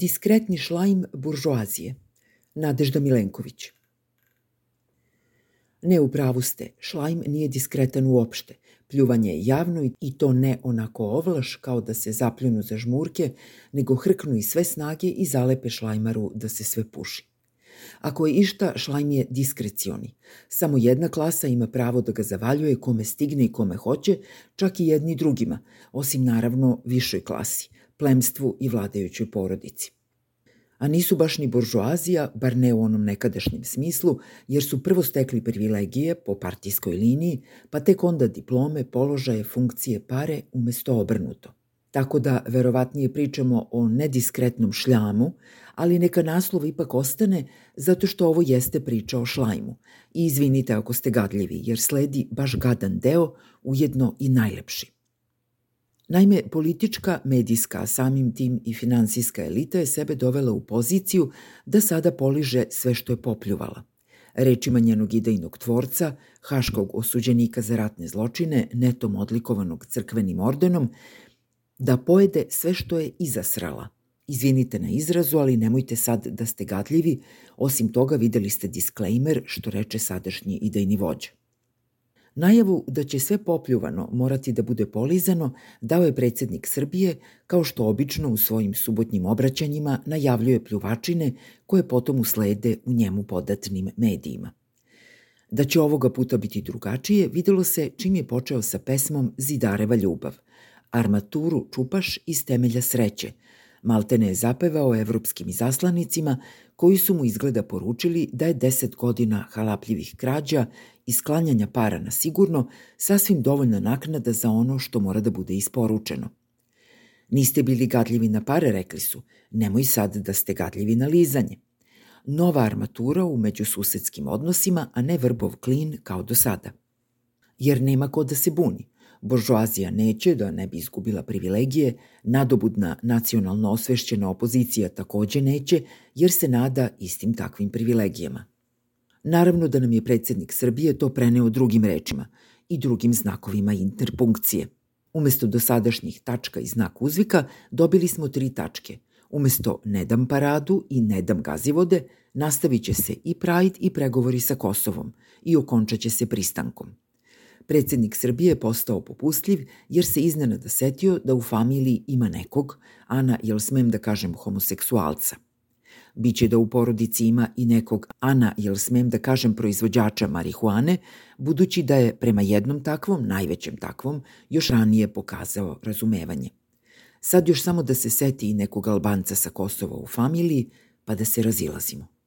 Diskretni šlajm buržoazije. Nadežda Milenković. Ne u pravu ste, šlajm nije diskretan uopšte. Pljuvanje je javno i to ne onako ovlaš kao da se zapljunu za žmurke, nego hrknu i sve snage i zalepe šlajmaru da se sve puši. Ako je išta, šlajm je diskrecioni. Samo jedna klasa ima pravo da ga zavaljuje kome stigne i kome hoće, čak i jedni drugima, osim naravno višoj klasi, plemstvu i vladajućoj porodici. A nisu baš ni buržoazija, bar ne u onom nekadašnjem smislu, jer su prvo stekli privilegije po partijskoj liniji, pa tek onda diplome, položaje, funkcije, pare umesto obrnuto. Tako da verovatnije pričamo o nediskretnom šljamu, ali neka naslov ipak ostane zato što ovo jeste priča o šlajmu. I izvinite ako ste gadljivi, jer sledi baš gadan deo, ujedno i najlepši. Naime, politička, medijska, samim tim i finansijska elita je sebe dovela u poziciju da sada poliže sve što je popljuvala. Rečima njenog idejnog tvorca, haškog osuđenika za ratne zločine, netom odlikovanog crkvenim ordenom, da pojede sve što je izasrala. Izvinite na izrazu, ali nemojte sad da ste gadljivi, osim toga videli ste disklejmer što reče sadašnji idejni vođa. Najavu da će sve popljuvano morati da bude polizano dao je predsednik Srbije, kao što obično u svojim subotnjim obraćanjima najavljuje pljuvačine koje potom uslede u njemu podatnim medijima. Da će ovoga puta biti drugačije videlo se čim je počeo sa pesmom Zidareva ljubav, armaturu čupaš iz temelja sreće. Maltene je zapevao evropskim izaslanicima koji su mu izgleda poručili da je deset godina halapljivih krađa i sklanjanja para na sigurno sasvim dovoljna naknada za ono što mora da bude isporučeno. Niste bili gadljivi na pare, rekli su. Nemoj sad da ste gadljivi na lizanje. Nova armatura u međususedskim odnosima, a ne vrbov klin kao do sada. Jer nema ko da se buni – Buržoazija neće da ne bi izgubila privilegije, nadobudna nacionalno osvešćena opozicija takođe neće, jer se nada istim takvim privilegijama. Naravno da nam je predsednik Srbije to preneo drugim rečima i drugim znakovima interpunkcije. Umesto dosadašnjih tačka i znak uzvika dobili smo tri tačke. Umesto ne dam paradu i ne dam gazivode, nastavit će se i Pride i pregovori sa Kosovom i okončat će se pristankom. Predsednik Srbije je postao popustljiv jer se iznenada setio da u familiji ima nekog, Ana, jel smem da kažem homoseksualca. Biće da u porodici ima i nekog Ana, jel smem da kažem proizvođača marihuane, budući da je prema jednom takvom, najvećem takvom, još ranije pokazao razumevanje. Sad još samo da se seti i nekog Albanca sa Kosova u familiji, pa da se razilazimo.